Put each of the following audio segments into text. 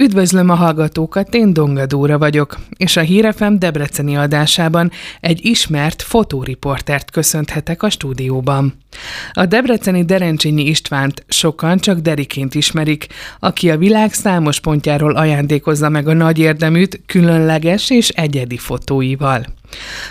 Üdvözlöm a hallgatókat, én Donga Dóra vagyok, és a Hírefem Debreceni adásában egy ismert fotóriportert köszönthetek a stúdióban. A debreceni Derencsényi Istvánt sokan csak Deriként ismerik, aki a világ számos pontjáról ajándékozza meg a nagy érdeműt különleges és egyedi fotóival.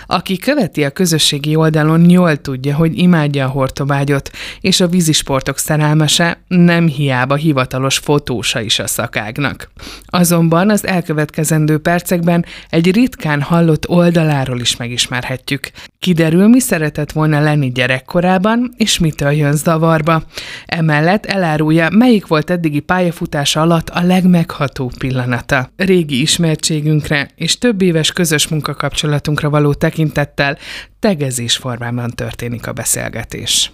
Aki követi a közösségi oldalon, jól tudja, hogy imádja a hortobágyot, és a vízisportok szerelmese nem hiába hivatalos fotósa is a szakágnak. Azonban az elkövetkezendő percekben egy ritkán hallott oldaláról is megismerhetjük. Kiderül, mi szeretett volna lenni gyerekkorában, és mitől jön zavarba. Emellett elárulja, melyik volt eddigi pályafutása alatt a legmegható pillanata. Régi ismertségünkre és több éves közös munkakapcsolatunkra való tekintettel tegezés formában történik a beszélgetés.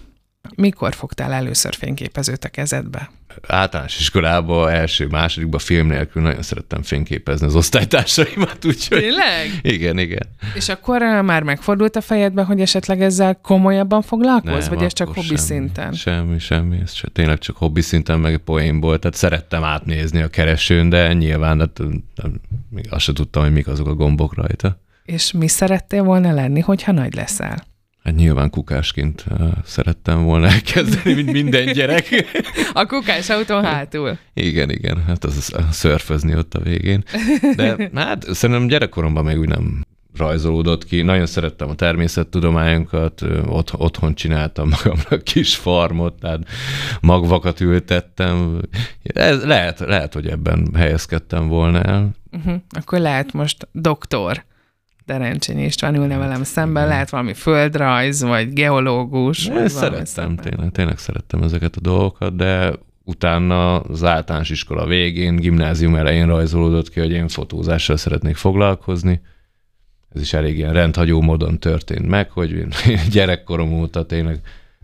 Mikor fogtál először fényképezőt a kezedbe? Általános iskolában, első, másodikban film nélkül nagyon szerettem fényképezni az osztálytársaimat, úgyhogy... Tényleg? Igen, igen. És akkor már megfordult a fejedbe, hogy esetleg ezzel komolyabban foglalkozz, vagy ez csak hobbi semmi, szinten? Semmi, semmi, ez csak, tényleg csak hobbi szinten, meg poénból, tehát szerettem átnézni a keresőn, de nyilván hát, nem, még azt sem tudtam, hogy mik azok a gombok rajta. És mi szerettél volna lenni, hogyha nagy leszel? Hát nyilván kukásként szerettem volna elkezdeni, mint minden gyerek. A kukás autón hátul. Igen, igen, hát az szörfözni ott a végén. De hát szerintem gyerekkoromban még úgy nem rajzolódott ki. Nagyon szerettem a természettudományokat, ott, otthon csináltam magamra kis farmot, tehát magvakat ültettem. Ez lehet, lehet, hogy ebben helyezkedtem volna el. Uh-huh. Akkor lehet most doktor. Derencsényi István ülne velem szemben, lehet valami földrajz, vagy geológus. Vagy szerettem, tényleg, tényleg szerettem ezeket a dolgokat, de utána az általános iskola végén, gimnázium elején rajzolódott ki, hogy én fotózással szeretnék foglalkozni. Ez is elég ilyen rendhagyó módon történt meg, hogy én gyerekkorom óta tényleg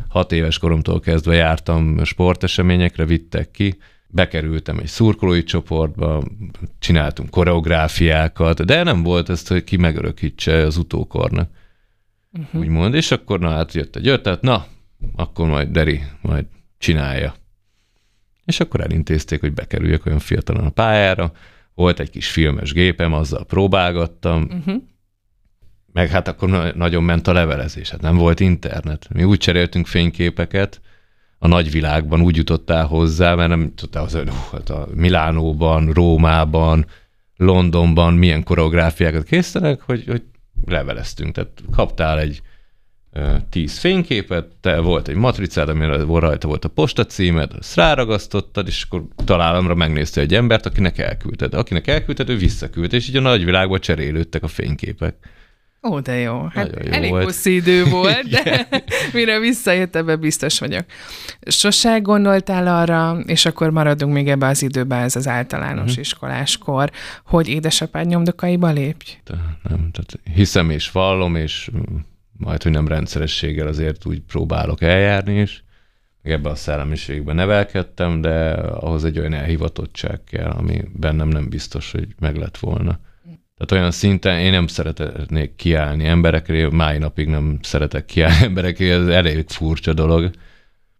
hat éves koromtól kezdve jártam sporteseményekre, vittek ki, bekerültem egy szurkolói csoportba, csináltunk koreográfiákat, de nem volt ezt, hogy ki megörökítse az utókornak. Uh-huh. Úgymond, és akkor na hát jött egy ötlet, na, akkor majd Deri majd csinálja. És akkor elintézték, hogy bekerüljek olyan fiatalon a pályára, volt egy kis filmes gépem, azzal próbálgattam, uh-huh. meg hát akkor na- nagyon ment a levelezés, hát nem volt internet. Mi úgy cseréltünk fényképeket, a nagyvilágban úgy jutottál hozzá, mert nem tudtál hozzá, hát a Milánóban, Rómában, Londonban milyen koreográfiákat készítenek, hogy, hogy leveleztünk. Tehát kaptál egy tíz fényképet, te volt egy matricád, amire rajta volt a postacímed, azt ráragasztottad, és akkor találamra megnézte egy embert, akinek elküldted. Akinek elküldted, ő visszaküldte, és így a nagyvilágban cserélődtek a fényképek. Ó, de jó. Hát jó elég volt. hosszú idő volt, de mire visszajött, ebbe biztos vagyok. Sose gondoltál arra, és akkor maradunk még ebbe az időbe, ez az általános uh-huh. iskoláskor, hogy édesapád nyomdokaiba lépj? De nem, tehát hiszem és vallom, és majd, hogy nem rendszerességgel azért úgy próbálok eljárni is. Meg ebbe a szellemiségbe nevelkedtem, de ahhoz egy olyan elhivatottság kell, ami bennem nem biztos, hogy meg lett volna. Tehát olyan szinten én nem szeretnék kiállni emberekre, máj napig nem szeretek kiállni emberekre, ez elég furcsa dolog,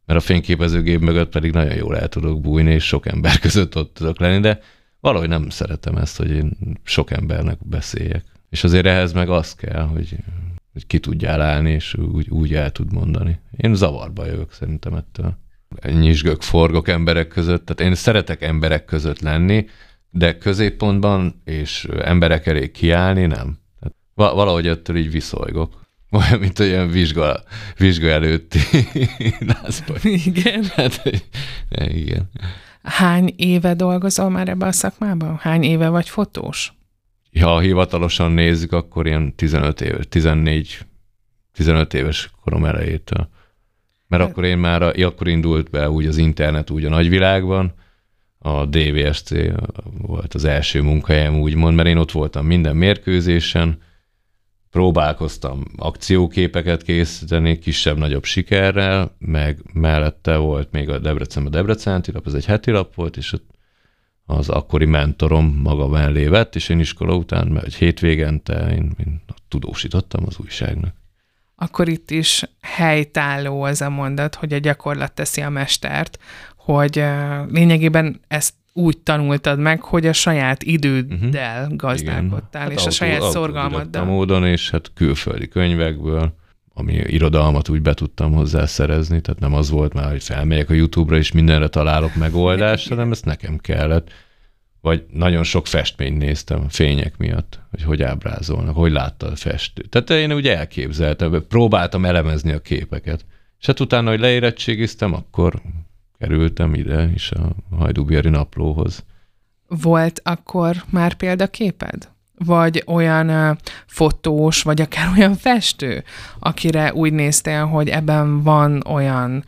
mert a fényképezőgép mögött pedig nagyon jól el tudok bújni, és sok ember között ott tudok lenni, de valahogy nem szeretem ezt, hogy én sok embernek beszéljek. És azért ehhez meg az kell, hogy, hogy ki tudjál állni, és úgy, úgy el tud mondani. Én zavarba jövök szerintem ettől. Nyisgök, forgok emberek között, tehát én szeretek emberek között lenni, de középpontban és emberek elé kiállni nem. Tehát valahogy ettől így viszolygok. Olyan, mint olyan vizsga, vizsga előtti lázban. Igen. Hát, igen. Hány éve dolgozol már ebben a szakmában? Hány éve vagy fotós? Ha hivatalosan nézzük, akkor ilyen 15 éves, 14, 15 éves korom elejétől. Mert akkor én már, akkor indult be úgy az internet úgy a nagyvilágban, a DVSC volt az első munkahelyem, úgymond, mert én ott voltam minden mérkőzésen, próbálkoztam akcióképeket készíteni, kisebb-nagyobb sikerrel, meg mellette volt még a Debrecen a Debrecen lap, ez egy heti lap volt, és ott az akkori mentorom maga mellé vett, és én iskola után, mert egy hétvégente én, én tudósítottam az újságnak. Akkor itt is helytálló az a mondat, hogy a gyakorlat teszi a mestert, hogy lényegében ezt úgy tanultad meg, hogy a saját időddel uh-huh. gazdálkodtál, hát és a saját szorgalmaddal. módon, és hát külföldi könyvekből, ami irodalmat úgy be tudtam hozzá szerezni, tehát nem az volt már, hogy felmegyek a YouTube-ra, és mindenre találok megoldást, hanem ezt nekem kellett. Vagy nagyon sok festményt néztem fények miatt, hogy hogy ábrázolnak, hogy látta a festő. Tehát én úgy elképzeltem, próbáltam elemezni a képeket. És hát utána, hogy leérettségiztem, akkor kerültem ide is a Hajdúbéri naplóhoz. Volt akkor már példaképed? Vagy olyan uh, fotós, vagy akár olyan festő, akire úgy néztél, hogy ebben van olyan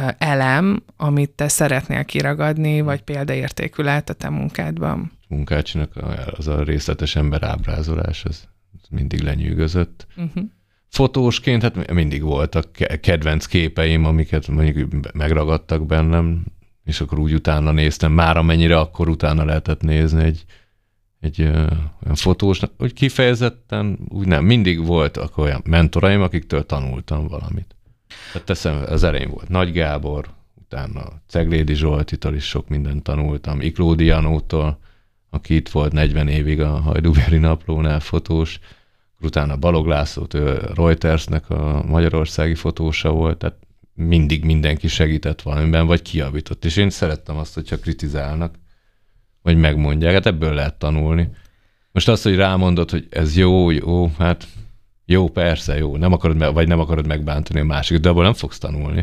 uh, elem, amit te szeretnél kiragadni, vagy példaértékű lehet a te munkádban? Munkácsinak az a részletes ember ábrázolás, az mindig lenyűgözött. Uh-huh fotósként hát mindig voltak kedvenc képeim, amiket mondjuk megragadtak bennem, és akkor úgy utána néztem, már amennyire akkor utána lehetett nézni egy, egy ö, olyan fotós, hogy kifejezetten úgy nem, mindig voltak olyan mentoraim, akiktől tanultam valamit. Tehát teszem, az elején volt Nagy Gábor, utána Ceglédi Zsoltitól is sok mindent tanultam, Iklódi Janótól, aki itt volt 40 évig a Hajdúberi naplónál fotós, utána Balog László, Reutersnek a magyarországi fotósa volt, tehát mindig mindenki segített valamiben, vagy kiavított. És én szerettem azt, hogyha kritizálnak, vagy megmondják, hát ebből lehet tanulni. Most azt, hogy rámondod, hogy ez jó, jó, hát jó, persze, jó, nem akarod, vagy nem akarod megbántani a másikat, de abból nem fogsz tanulni.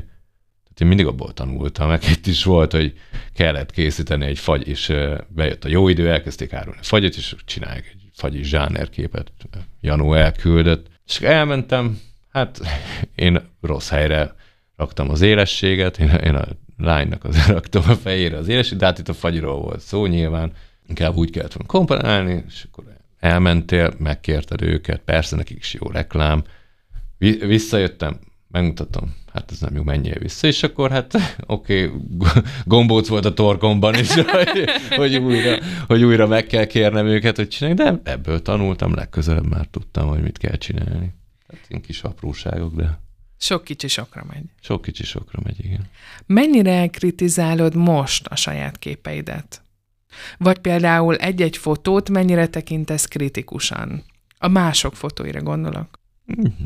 Tehát én mindig abból tanultam, meg itt is volt, hogy kellett készíteni egy fagy, és bejött a jó idő, elkezdték árulni a fagyot, és csinálják fagyi zsánerképet Janó elküldött. És elmentem, hát én rossz helyre raktam az élességet, én, én a lánynak az raktam a fejére az élességet, de hát itt a fagyiról volt szó nyilván, inkább úgy kellett volna komponálni, és akkor elmentél, megkérted őket, persze nekik is jó reklám, visszajöttem, megmutatom, hát ez nem jó, menjél vissza, és akkor hát oké, okay, gombóc volt a torkomban is, hogy, hogy, újra, hogy újra meg kell kérnem őket, hogy csinálják, de ebből tanultam, legközelebb már tudtam, hogy mit kell csinálni. Hát ilyen kis apróságok, de... Sok kicsi sokra megy. Sok kicsi sokra megy, igen. Mennyire kritizálod most a saját képeidet? Vagy például egy-egy fotót mennyire tekintesz kritikusan? A mások fotóira gondolok.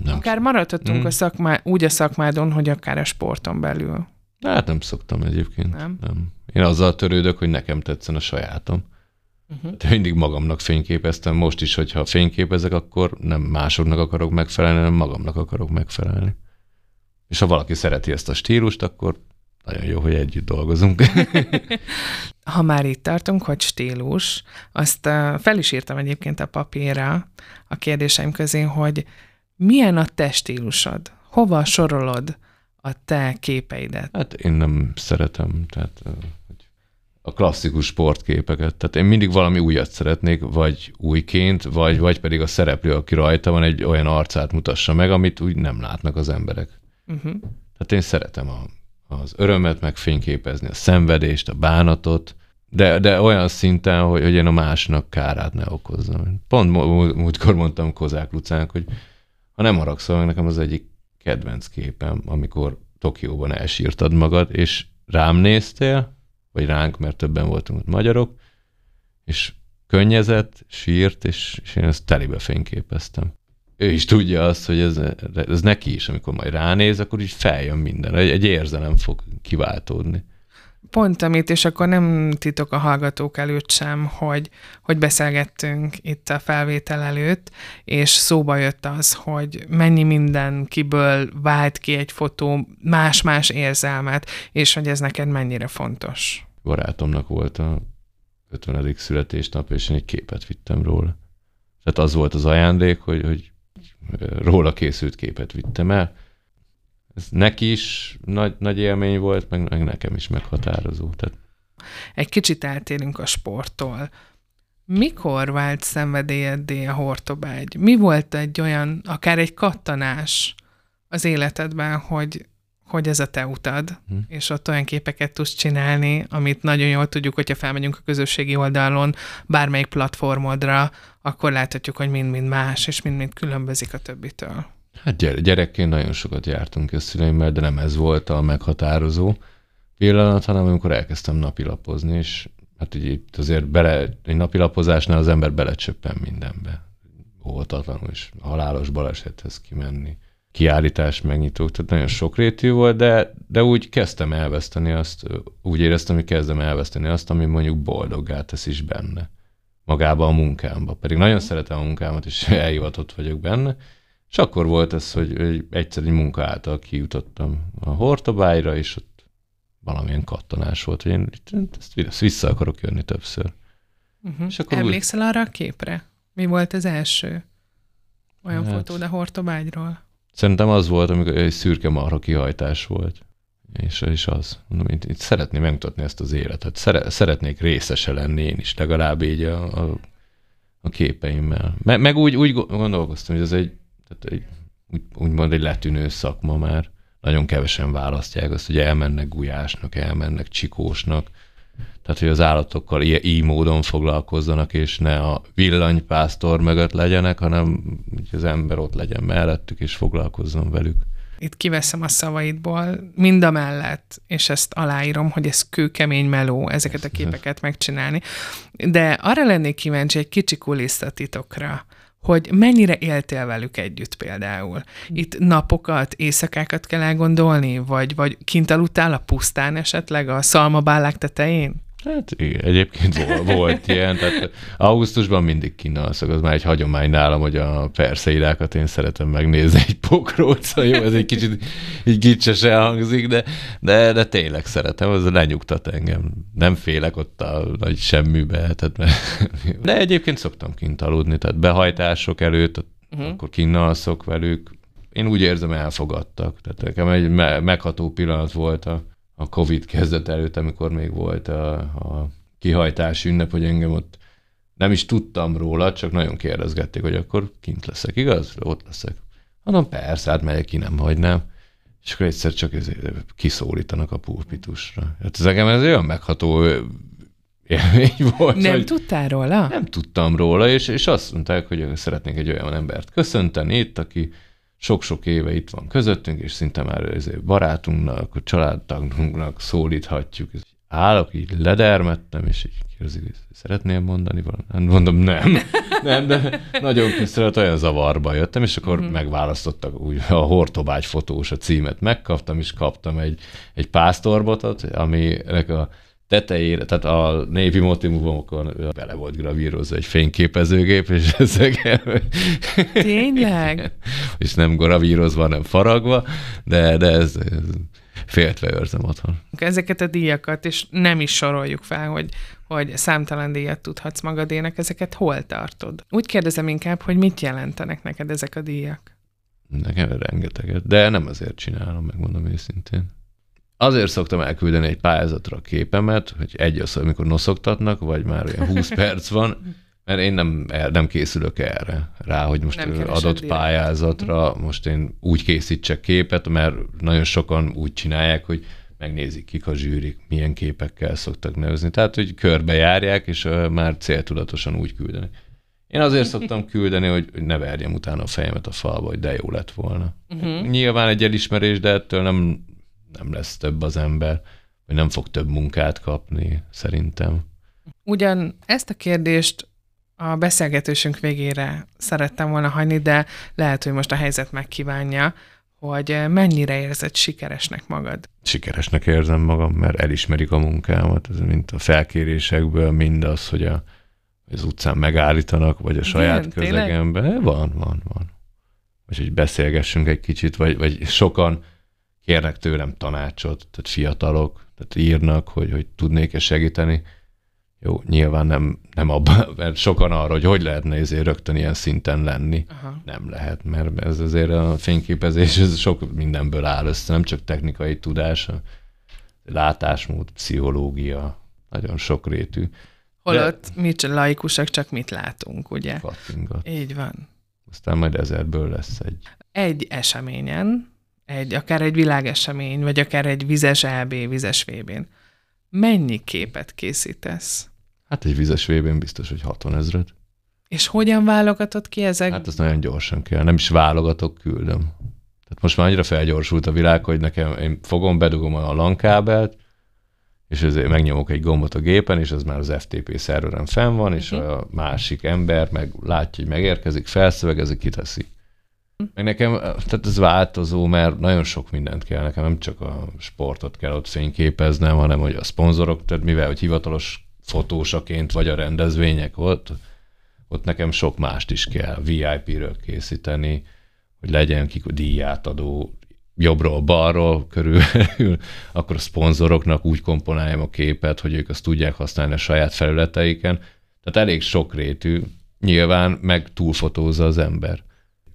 Nem. Akár maradhatunk mm. a szakmá, úgy a szakmádon, hogy akár a sporton belül. Hát nem szoktam egyébként. Nem? nem. Én azzal törődök, hogy nekem tetszen a sajátom. Uh-huh. De mindig magamnak fényképeztem. Most is, hogyha fényképezek, akkor nem másoknak akarok megfelelni, hanem magamnak akarok megfelelni. És ha valaki szereti ezt a stílust, akkor nagyon jó, hogy együtt dolgozunk. ha már itt tartunk, hogy stílus, azt fel is írtam egyébként a papírra a kérdéseim közé, hogy milyen a te stílusod? Hova sorolod a te képeidet? Hát én nem szeretem, tehát a klasszikus sportképeket. Tehát én mindig valami újat szeretnék, vagy újként, vagy, vagy pedig a szereplő, aki rajta van, egy olyan arcát mutassa meg, amit úgy nem látnak az emberek. Uh-huh. Tehát én szeretem a, az örömet megfényképezni, a szenvedést, a bánatot, de, de olyan szinten, hogy, hogy én a másnak kárát ne okozzam. Pont múltkor mondtam Kozák Lucának, hogy ha nem haragszol, meg nekem az egyik kedvenc képem, amikor Tokióban elsírtad magad, és rám néztél, vagy ránk, mert többen voltunk ott magyarok, és könnyezett, sírt, és, és én ezt telibe fényképeztem. Ő is tudja azt, hogy ez, ez neki is, amikor majd ránéz, akkor így feljön minden. Egy, egy érzelem fog kiváltódni pont amit, és akkor nem titok a hallgatók előtt sem, hogy, hogy beszélgettünk itt a felvétel előtt, és szóba jött az, hogy mennyi minden kiből vált ki egy fotó más-más érzelmet, és hogy ez neked mennyire fontos. Barátomnak volt a 50. születésnap, és én egy képet vittem róla. Tehát az volt az ajándék, hogy, hogy róla készült képet vittem el, ez neki is nagy, nagy élmény volt, meg, meg nekem is meghatározó. Tehát... Egy kicsit eltérünk a sporttól. Mikor vált szenvedélyeddé a hortobágy? Mi volt egy olyan, akár egy kattanás az életedben, hogy, hogy ez a te utad, hm. és ott olyan képeket tudsz csinálni, amit nagyon jól tudjuk, hogyha felmegyünk a közösségi oldalon, bármelyik platformodra, akkor láthatjuk, hogy mind-mind más, és mind-mind különbözik a többitől. Hát gyerekként nagyon sokat jártunk a szüleimmel, de nem ez volt a meghatározó pillanat, hanem amikor elkezdtem napilapozni, és hát így itt azért bele, egy napilapozásnál az ember belecsöppen mindenbe. Óvatatlanul is halálos balesethez kimenni kiállítás megnyitók, tehát nagyon sokrétű volt, de, de úgy kezdtem elveszteni azt, úgy éreztem, hogy kezdem elveszteni azt, ami mondjuk boldoggá tesz is benne. Magába a munkámba. Pedig nagyon szeretem a munkámat, és elhivatott vagyok benne. És akkor volt ez, hogy, hogy egyszer egy munka által kijutottam a Hortobályra, és ott valamilyen kattanás volt, hogy én ezt, vissza akarok jönni többször. Uh-huh. És akkor Emlékszel úgy... arra a képre? Mi volt az első olyan hát... fotód a Hortobágyról? Szerintem az volt, amikor egy szürke marha kihajtás volt. És, és az. Mondom, itt, itt szeretném megmutatni ezt az életet. Szere, szeretnék részese lenni én is, legalább így a, a, a képeimmel. Me, meg úgy, úgy gondolkoztam, hogy ez egy, tehát egy úgy, úgymond egy letűnő szakma már. Nagyon kevesen választják azt, hogy elmennek gulyásnak, elmennek csikósnak, tehát, hogy az állatokkal így, így módon foglalkozzanak, és ne a villanypásztor mögött legyenek, hanem hogy az ember ott legyen mellettük, és foglalkozzon velük. Itt kiveszem a szavaidból, mind a mellett, és ezt aláírom, hogy ez kőkemény meló, ezeket a képeket megcsinálni. De arra lennék kíváncsi egy kicsi kulisszatitokra, hogy mennyire éltél velük együtt például. Itt napokat, éjszakákat kell elgondolni, vagy, vagy kint aludtál a pusztán esetleg a szalmabállák tetején? Hát igen, egyébként volt, volt ilyen, tehát augusztusban mindig kínalszok, az már egy hagyomány nálam, hogy a perszeidákat én szeretem megnézni egy pokróca, jó, ez egy kicsit így gicsesen hangzik, de, de, de tényleg szeretem, az lenyugtat engem. Nem félek ott a nagy semmibe, tehát mert, de egyébként szoktam kint aludni, tehát behajtások előtt, uh-huh. akkor kínalszok velük, én úgy érzem, elfogadtak. Tehát nekem egy megható pillanat volt a a Covid kezdet előtt, amikor még volt a, a kihajtás ünnep, hogy engem ott nem is tudtam róla, csak nagyon kérdezgették, hogy akkor kint leszek, igaz? Ott leszek. Mondom, persze, hát megyek ki, nem hagynám. És akkor egyszer csak kiszólítanak a pulpitusra. Hát ez engem ez olyan megható élmény volt. Nem hogy tudtál róla? Nem tudtam róla, és, és azt mondták, hogy szeretnék egy olyan embert köszönteni itt, aki sok-sok éve itt van közöttünk, és szinte már barátunknak, a családtagunknak szólíthatjuk. Állok, így ledermettem, és így kérdezik, hogy szeretnél mondani valamit? Mondom, nem. Nem, de nagyon köszönöm, olyan zavarba jöttem, és akkor uh-huh. megválasztottak úgy a Hortobágy fotós a címet. Megkaptam, és kaptam egy, egy pásztorbotot, aminek a tetejére, tehát a névi motivumokon bele volt gravírozva egy fényképezőgép, és ezek... Tényleg? és nem gravírozva, hanem faragva, de, de ez, ez féltve őrzem otthon. Ezeket a díjakat, és nem is soroljuk fel, hogy, hogy számtalan díjat tudhatsz magadének, ezeket hol tartod? Úgy kérdezem inkább, hogy mit jelentenek neked ezek a díjak? Nekem rengeteget, de nem azért csinálom, megmondom őszintén. Azért szoktam elküldeni egy pályázatra a képemet, hogy egy az, amikor noszoktatnak, vagy már olyan 20 perc van, mert én nem, nem készülök erre, rá, hogy most adott direkt. pályázatra most én úgy készítsek képet, mert nagyon sokan úgy csinálják, hogy megnézik, kik a zsűrik, milyen képekkel szoktak nevezni. Tehát, hogy körbejárják, és már céltudatosan úgy küldenek. Én azért szoktam küldeni, hogy ne verjem utána a fejemet a falba, hogy de jó lett volna. Uh-huh. Nyilván egy elismerés, de ettől nem nem lesz több az ember, vagy nem fog több munkát kapni, szerintem. Ugyan ezt a kérdést a beszélgetésünk végére szerettem volna hagyni, de lehet, hogy most a helyzet megkívánja, hogy mennyire érzed sikeresnek magad? Sikeresnek érzem magam, mert elismerik a munkámat, ez mint a felkérésekből, mind az, hogy a, az utcán megállítanak, vagy a saját Igen, közegemben. Tényleg? Van, van, van. Vagy hogy beszélgessünk egy kicsit, vagy, vagy sokan kérnek tőlem tanácsot, tehát fiatalok, tehát írnak, hogy, hogy tudnék-e segíteni. Jó, nyilván nem, nem abban, mert sokan arra, hogy hogy lehetne ezért rögtön ilyen szinten lenni. Aha. Nem lehet, mert ez azért a fényképezés ez sok mindenből áll össze, nem csak technikai tudás, látásmód, pszichológia, nagyon sokrétű. Holott De... mi laikusak, csak mit látunk, ugye? Kattingat. Így van. Aztán majd ezerből lesz egy. Egy eseményen, egy, akár egy világesemény, vagy akár egy vizes EB, vizes VB-n, mennyi képet készítesz? Hát egy vizes VB-n biztos, hogy 60 ezret. És hogyan válogatod ki ezek? Hát az nagyon gyorsan kell, nem is válogatok, küldöm. Tehát most már annyira felgyorsult a világ, hogy nekem én fogom, bedugom a lankábelt, és ezért megnyomok egy gombot a gépen, és az már az FTP szerveren fenn van, és Mhm. a másik ember meg látja, hogy megérkezik, felszövegezik, kiteszi. Meg nekem, tehát ez változó, mert nagyon sok mindent kell nekem, nem csak a sportot kell ott fényképeznem, hanem hogy a szponzorok, tehát mivel, hogy hivatalos fotósaként vagy a rendezvények ott, ott nekem sok mást is kell, VIP-ről készíteni, hogy legyen kik a díjátadó, jobbról, balról körülbelül, akkor a szponzoroknak úgy komponáljam a képet, hogy ők azt tudják használni a saját felületeiken. Tehát elég sokrétű, nyilván meg túlfotózza az ember.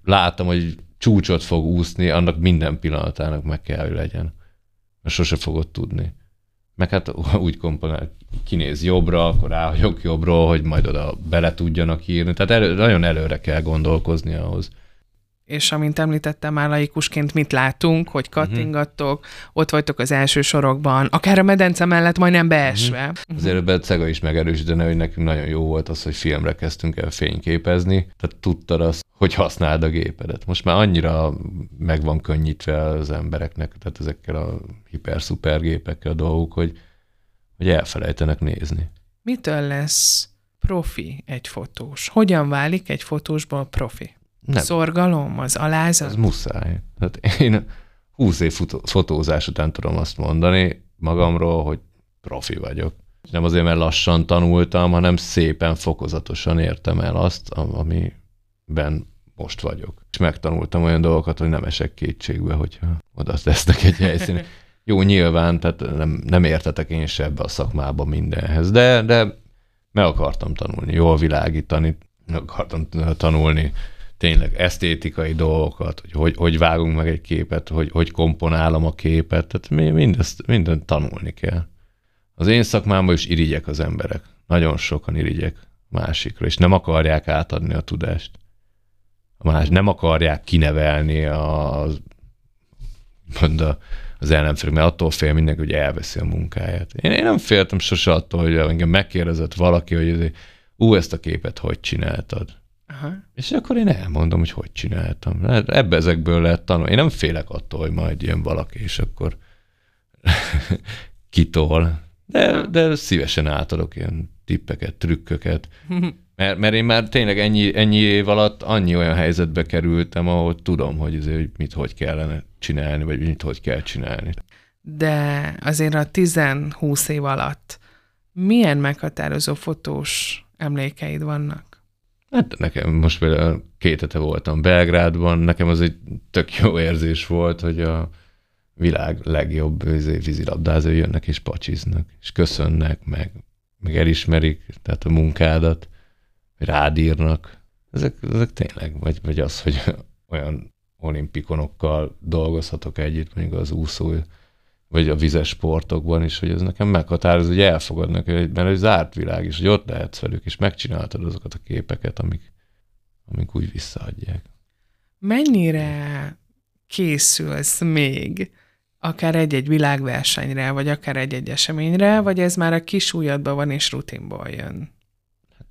Látom, hogy csúcsot fog úszni, annak minden pillanatának meg kell, hogy legyen. Mert sose fogod tudni. Meg hát úgy komponál, kinéz jobbra, akkor ráhagyok jobbról, hogy majd oda bele tudjanak írni. Tehát elő, nagyon előre kell gondolkozni ahhoz. És amint említettem már laikusként, mit látunk, hogy kattingattok, uh-huh. ott vagytok az első sorokban, akár a medence mellett majdnem beesve. Uh-huh. Azért ebben Cega is megerősítene, hogy nekünk nagyon jó volt az, hogy filmre kezdtünk el fényképezni, tehát tudtad azt, hogy használd a gépedet. Most már annyira meg van könnyítve az embereknek, tehát ezekkel a hiper-szuper gépekkel a dolgok, hogy, hogy elfelejtenek nézni. Mitől lesz profi egy fotós? Hogyan válik egy fotósból profi? Nem. Szorgalom, az alázat? Ez muszáj. Tehát én 20 év fotó- fotózás után tudom azt mondani magamról, hogy profi vagyok. Nem azért, mert lassan tanultam, hanem szépen, fokozatosan értem el azt, am- amiben most vagyok. És megtanultam olyan dolgokat, hogy nem esek kétségbe, hogyha oda tesznek egy helyszínen. Jó, nyilván, tehát nem, nem értetek én se ebbe a szakmába mindenhez, de, de meg akartam tanulni, jól világítani, meg akartam tanulni tényleg esztétikai dolgokat, hogy, hogy hogy vágunk meg egy képet, hogy hogy komponálom a képet, tehát mi- mindezt, mindent tanulni kell. Az én szakmámban is irigyek az emberek. Nagyon sokan irigyek másikra, és nem akarják átadni a tudást. A más nem akarják kinevelni az, mond a, az ellenfél, mert attól fél mindenki, hogy elveszi a munkáját. Én, én nem féltem sose attól, hogy engem megkérdezett valaki, hogy ú, ezt a képet hogy csináltad? Aha. És akkor én elmondom, hogy hogy csináltam. Hát Ebbe ezekből lehet tanulni. Én nem félek attól, hogy majd jön valaki, és akkor kitol. De, de szívesen átadok ilyen tippeket, trükköket. Mert, mert én már tényleg ennyi, ennyi év alatt annyi olyan helyzetbe kerültem, ahol tudom, hogy, azért, hogy mit hogy kellene csinálni, vagy mit hogy kell csinálni. De azért a 10-20 év alatt milyen meghatározó fotós emlékeid vannak? Hát nekem most például két hete voltam Belgrádban, nekem az egy tök jó érzés volt, hogy a világ legjobb izé, vízilabdázói jönnek és pacsiznak, és köszönnek, meg, meg elismerik, tehát a munkádat, vagy rád írnak. Ezek, ezek tényleg, vagy, vagy az, hogy olyan olimpikonokkal dolgozhatok együtt, mondjuk az úszó, vagy a vizes sportokban is, hogy ez nekem meghatározó, hogy elfogadnak, mert egy zárt világ is, hogy ott lehetsz velük, és megcsináltad azokat a képeket, amik, amik úgy visszaadják. Mennyire készülsz még akár egy-egy világversenyre, vagy akár egy-egy eseményre, vagy ez már a kis ujjadban van és rutinból jön?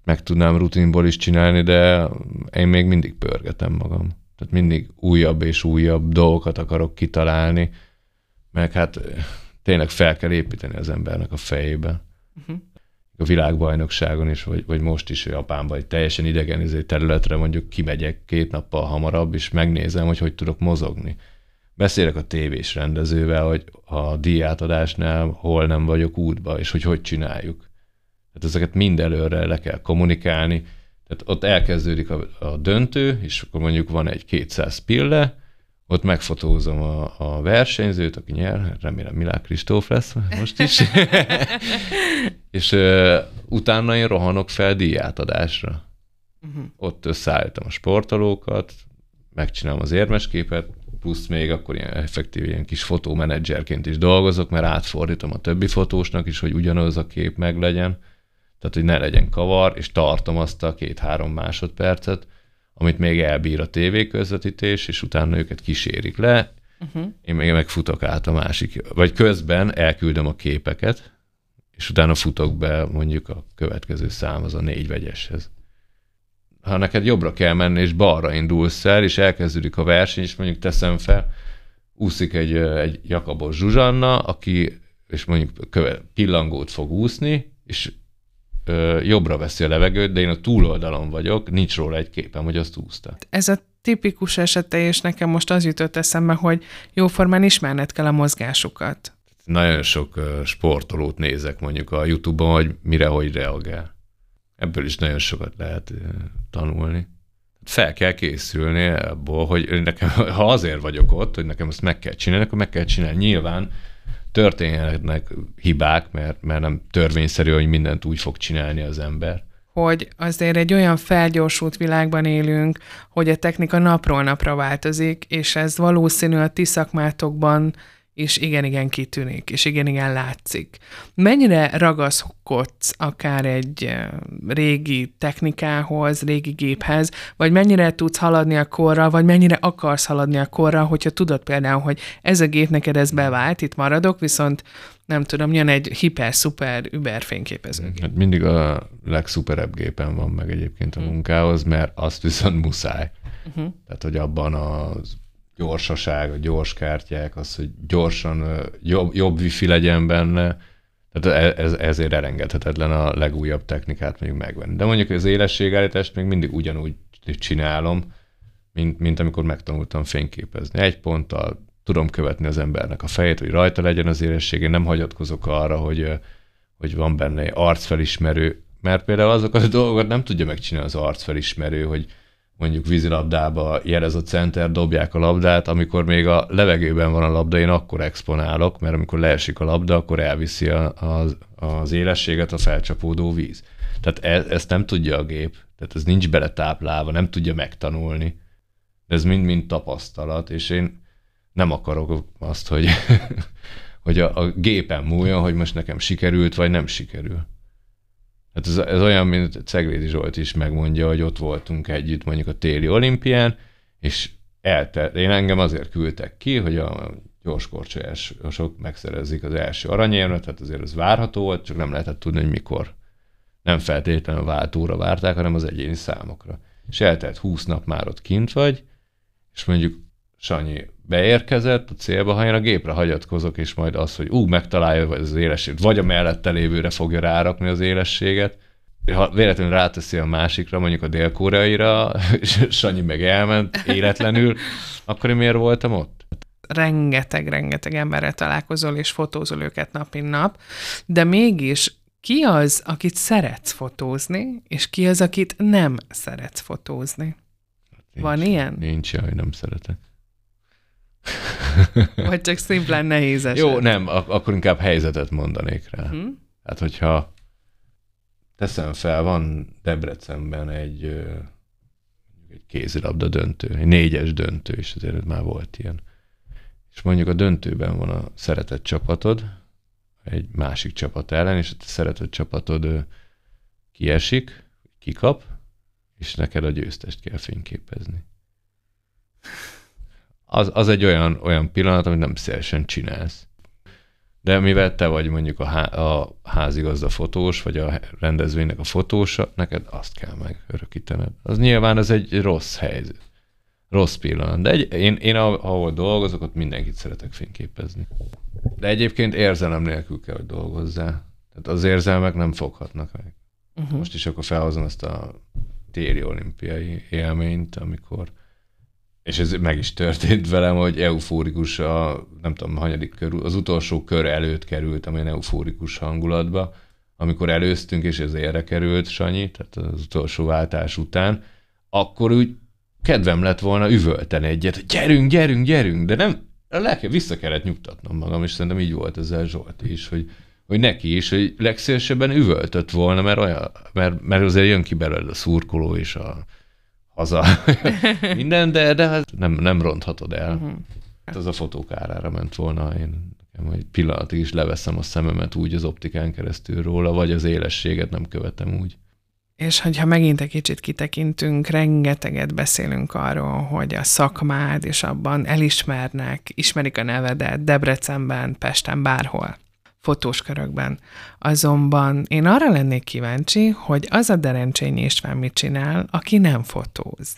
meg tudnám rutinból is csinálni, de én még mindig pörgetem magam. Tehát mindig újabb és újabb dolgokat akarok kitalálni, meg hát tényleg fel kell építeni az embernek a fejébe. Uh-huh. A világbajnokságon is, vagy, vagy most is Japánban, egy teljesen idegen izé területre mondjuk kimegyek két nappal hamarabb, és megnézem, hogy hogy tudok mozogni. Beszélek a tévés rendezővel, hogy a díjátadásnál hol nem vagyok útba, és hogy hogy csináljuk. Tehát ezeket mind előre le kell kommunikálni. Tehát ott elkezdődik a, a döntő, és akkor mondjuk van egy 200 pille, ott megfotózom a, a versenyzőt, aki nyer, remélem Milák Kristóf lesz most is, és ö, utána én rohanok fel díjátadásra. Uh-huh. Ott összeállítom a sportolókat, megcsinálom az érmesképet, plusz még akkor ilyen effektív ilyen kis fotómenedzserként is dolgozok, mert átfordítom a többi fotósnak is, hogy ugyanaz a kép meglegyen, tehát hogy ne legyen kavar, és tartom azt a két-három másodpercet, amit még elbír a tévéközvetítés, és utána őket kísérik le, Uh-huh. én még megfutok át a másik, vagy közben elküldöm a képeket, és utána futok be mondjuk a következő szám az a négy vegyeshez. Ha neked jobbra kell menni, és balra indulsz el, és elkezdődik a verseny, és mondjuk teszem fel, úszik egy, egy Jakabos Zsuzsanna, aki és mondjuk köve, pillangót fog úszni, és ö, jobbra veszi a levegőt, de én a túloldalon vagyok, nincs róla egy képem, hogy azt úszta. Ez a tipikus esete, és nekem most az jutott eszembe, hogy jóformán ismerned kell a mozgásukat. Nagyon sok sportolót nézek mondjuk a YouTube-on, hogy mire hogy reagál. Ebből is nagyon sokat lehet tanulni. Fel kell készülni abból, hogy nekem, ha azért vagyok ott, hogy nekem ezt meg kell csinálni, akkor meg kell csinálni. Nyilván történhetnek hibák, mert, mert nem törvényszerű, hogy mindent úgy fog csinálni az ember. Hogy azért egy olyan felgyorsult világban élünk, hogy a technika napról napra változik, és ez valószínű a ti szakmátokban és igen-igen kitűnik, és igen-igen látszik. Mennyire ragaszkodsz akár egy eh, régi technikához, régi géphez, vagy mennyire tudsz haladni a korral, vagy mennyire akarsz haladni a korral, hogyha tudod például, hogy ez a gép neked ez bevált, itt maradok, viszont nem tudom, jön egy hiper-szuper über fényképezőgép. Hát mindig a legszuperebb gépen van meg egyébként a hm. munkához, mert azt viszont muszáj. Uh-huh. Tehát, hogy abban az gyorsaság, a gyors kártyák, az, hogy gyorsan jobb, jobb wifi legyen benne, tehát ez, ezért elengedhetetlen a legújabb technikát mondjuk megvenni. De mondjuk az élességállítást még mindig ugyanúgy csinálom, mint, mint amikor megtanultam fényképezni. Egy ponttal tudom követni az embernek a fejét, hogy rajta legyen az élesség, én nem hagyatkozok arra, hogy, hogy van benne arcfelismerő, mert például azokat a dolgokat nem tudja megcsinálni az arcfelismerő, hogy mondjuk vízilabdába jelez a center, dobják a labdát, amikor még a levegőben van a labda, én akkor exponálok, mert amikor leesik a labda, akkor elviszi a, az, az élességet a felcsapódó víz. Tehát ez, ezt nem tudja a gép, tehát ez nincs beletáplálva, nem tudja megtanulni. Ez mind-mind tapasztalat, és én nem akarok azt, hogy, hogy a, a gépen múljon, hogy most nekem sikerült, vagy nem sikerül. Hát ez, ez olyan, mint Ceglédi Zsolt is megmondja, hogy ott voltunk együtt mondjuk a téli olimpián, és eltelt, én engem azért küldtek ki, hogy a gyorskorcsolyások megszerezik az első aranyérmet, tehát azért ez várható volt, csak nem lehetett tudni, hogy mikor. Nem feltétlenül a váltóra várták, hanem az egyéni számokra. És eltelt 20 nap már ott kint vagy, és mondjuk Sanyi beérkezett a célba, ha én a gépre hagyatkozok, és majd az, hogy ú, megtalálja az élességet, vagy a mellette lévőre fogja rárakni az élességet, ha véletlenül ráteszi a másikra, mondjuk a dél-koreaira, és Sanyi meg elment életlenül, akkor én miért voltam ott? Rengeteg-rengeteg emberrel találkozol, és fotózol őket nap mint nap, de mégis ki az, akit szeretsz fotózni, és ki az, akit nem szeretsz fotózni? Hát nincs, Van ilyen? Nincs, hogy nem szeretek. Vagy csak szimplán nehéz eset. Jó, nem, ak- akkor inkább helyzetet mondanék rá. Hm? Hát, hogyha teszem fel, van Debrecenben egy, egy kézilabda döntő, egy négyes döntő, és azért már volt ilyen. És mondjuk a döntőben van a szeretett csapatod, egy másik csapat ellen, és a szeretett csapatod kiesik, kikap, és neked a győztest kell fényképezni az, az egy olyan, olyan pillanat, amit nem szélesen csinálsz. De mivel te vagy mondjuk a, há, a házigazda fotós, vagy a rendezvénynek a fotósa, neked azt kell megörökítened. Az nyilván ez egy rossz helyzet. Rossz pillanat. De egy, én, én ahol dolgozok, ott mindenkit szeretek fényképezni. De egyébként érzelem nélkül kell, hogy dolgozzál. Tehát az érzelmek nem foghatnak meg. Uh-huh. Most is akkor felhozom ezt a téli olimpiai élményt, amikor és ez meg is történt velem, hogy eufórikus a, nem tudom, hanyadik körül, az utolsó kör előtt került, amilyen eufórikus hangulatba, amikor előztünk, és ez érre került Sanyi, tehát az utolsó váltás után, akkor úgy kedvem lett volna üvölteni egyet, hogy gyerünk, gyerünk, gyerünk, de nem, le, vissza kellett nyugtatnom magam, és szerintem így volt ezzel Zsolt is, hogy, hogy neki is, hogy legszélesebben üvöltött volna, mert, olyan, mert, mert azért jön ki belőle a szurkoló és a, haza minden, de, de hát nem, nem ronthatod el. Uh-huh. Hát az a fotók árára ment volna, én nekem egy pillanatig is leveszem a szememet úgy az optikán keresztül róla, vagy az élességet nem követem úgy. És hogyha megint egy kicsit kitekintünk, rengeteget beszélünk arról, hogy a szakmád, és abban elismernek, ismerik a nevedet Debrecenben, Pesten, bárhol fotós körökben. Azonban én arra lennék kíváncsi, hogy az a Derencsényi István mit csinál, aki nem fotóz.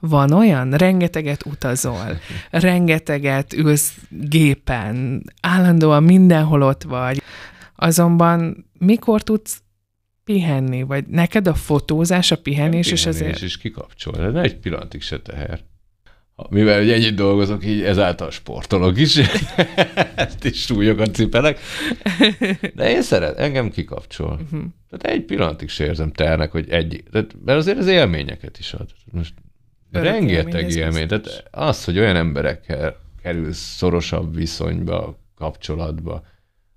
Van olyan, rengeteget utazol, rengeteget ülsz gépen, állandóan mindenhol ott vagy, azonban mikor tudsz pihenni, vagy neked a fotózás, a pihenés, és ezért... is kikapcsol, de egy pillanatig se teher. Mivel hogy ennyit dolgozok, így ezáltal sportolok is, ezt is súlyokat cipelek, de én szeret, engem kikapcsol. Uh-huh. Tehát egy pillanatig se érzem ternek, hogy egy, tehát, mert azért az élményeket is ad. Most Örök rengeteg élmény, tehát az, hogy olyan emberekkel kerülsz szorosabb viszonyba, kapcsolatba,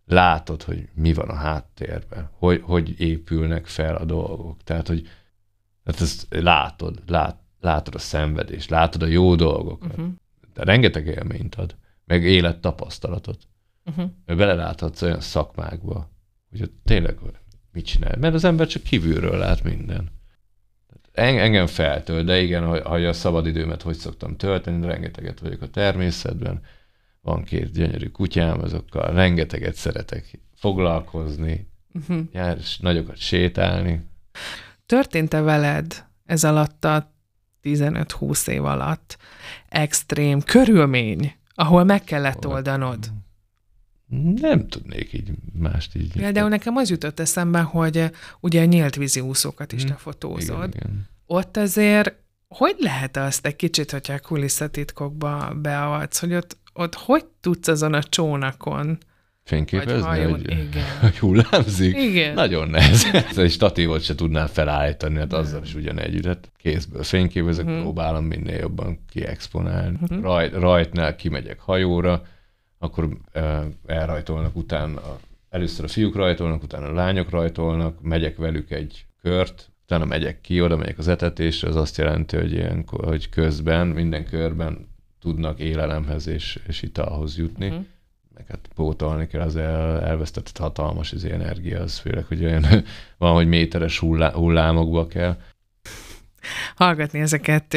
látod, hogy mi van a háttérben, hogy, hogy épülnek fel a dolgok. Tehát, hogy tehát ezt látod, lát, látod a szenvedést, látod a jó dolgokat. Uh-huh. De rengeteg élményt ad, meg élettapasztalatot. Uh-huh. Beleláthatsz olyan szakmákba, hogy tényleg mit csinál. Mert az ember csak kívülről lát minden. Engem feltölt, de igen, hogy, a szabadidőmet hogy szoktam tölteni, rengeteget vagyok a természetben, van két gyönyörű kutyám, azokkal rengeteget szeretek foglalkozni, uh-huh. jár, nagyokat sétálni. Történt-e veled ez alatt a 15-20 év alatt extrém körülmény, ahol meg kellett oldanod? Nem tudnék így mást így. Például nekem az jutott eszembe, hogy ugye a nyílt vízi úszókat is hm. te fotózod. Igen, igen. Ott azért hogy lehet azt egy kicsit, hogyha a kulisszatitkokba beavatsz, hogy ott ott hogy tudsz azon a csónakon Fényképezni, hajón, hogy, igen. hogy hullámzik? Igen. Nagyon nehéz. egy statívot se tudnám felállítani, hát azzal is ugyanegy, hát kézből fényképezek, uh-huh. próbálom minél jobban kiexponálni. Uh-huh. Rajt, rajtnál kimegyek hajóra, akkor uh, elrajtolnak utána, először a fiúk rajtolnak, utána a lányok rajtolnak, megyek velük egy kört, utána megyek ki, oda megyek az etetésre, az azt jelenti, hogy, ilyen, hogy közben, minden körben tudnak élelemhez és, és italhoz jutni. Uh-huh. Hát pótolni kell az el, elvesztett hatalmas az energia, az főleg, hogy olyan van, hogy méteres hullá, hullámokba kell. Hallgatni ezeket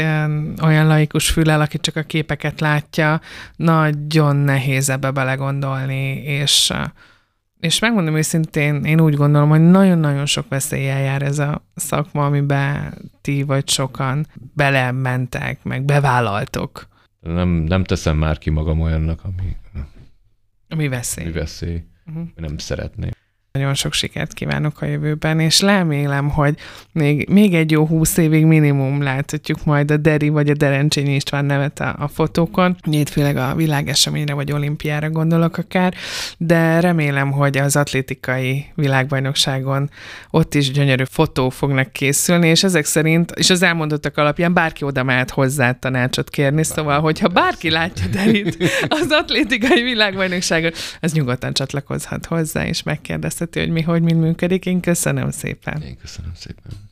olyan laikus fülel, aki csak a képeket látja, nagyon nehéz ebbe belegondolni, és és megmondom őszintén, én úgy gondolom, hogy nagyon-nagyon sok veszéllyel jár ez a szakma, amiben ti vagy sokan belementek, meg bevállaltok nem, nem teszem már ki magam olyannak, ami, ami veszély. Ami veszély. Uh-huh. Nem szeretném. Nagyon sok sikert kívánok a jövőben, és remélem, hogy még, még egy jó húsz évig minimum láthatjuk majd a Deri vagy a Derencsényi István nevet a, a fotókon. Nyit főleg a világeseményre vagy olimpiára gondolok akár, de remélem, hogy az atlétikai világbajnokságon ott is gyönyörű fotó fognak készülni, és ezek szerint, és az elmondottak alapján bárki oda mehet hozzá tanácsot kérni, szóval, hogyha bárki látja Derit az atlétikai világbajnokságon, az nyugodtan csatlakozhat hozzá, és megkérdezhet megtisztelteti, hogy mi hogy mind működik. Én köszönöm szépen. Én köszönöm szépen.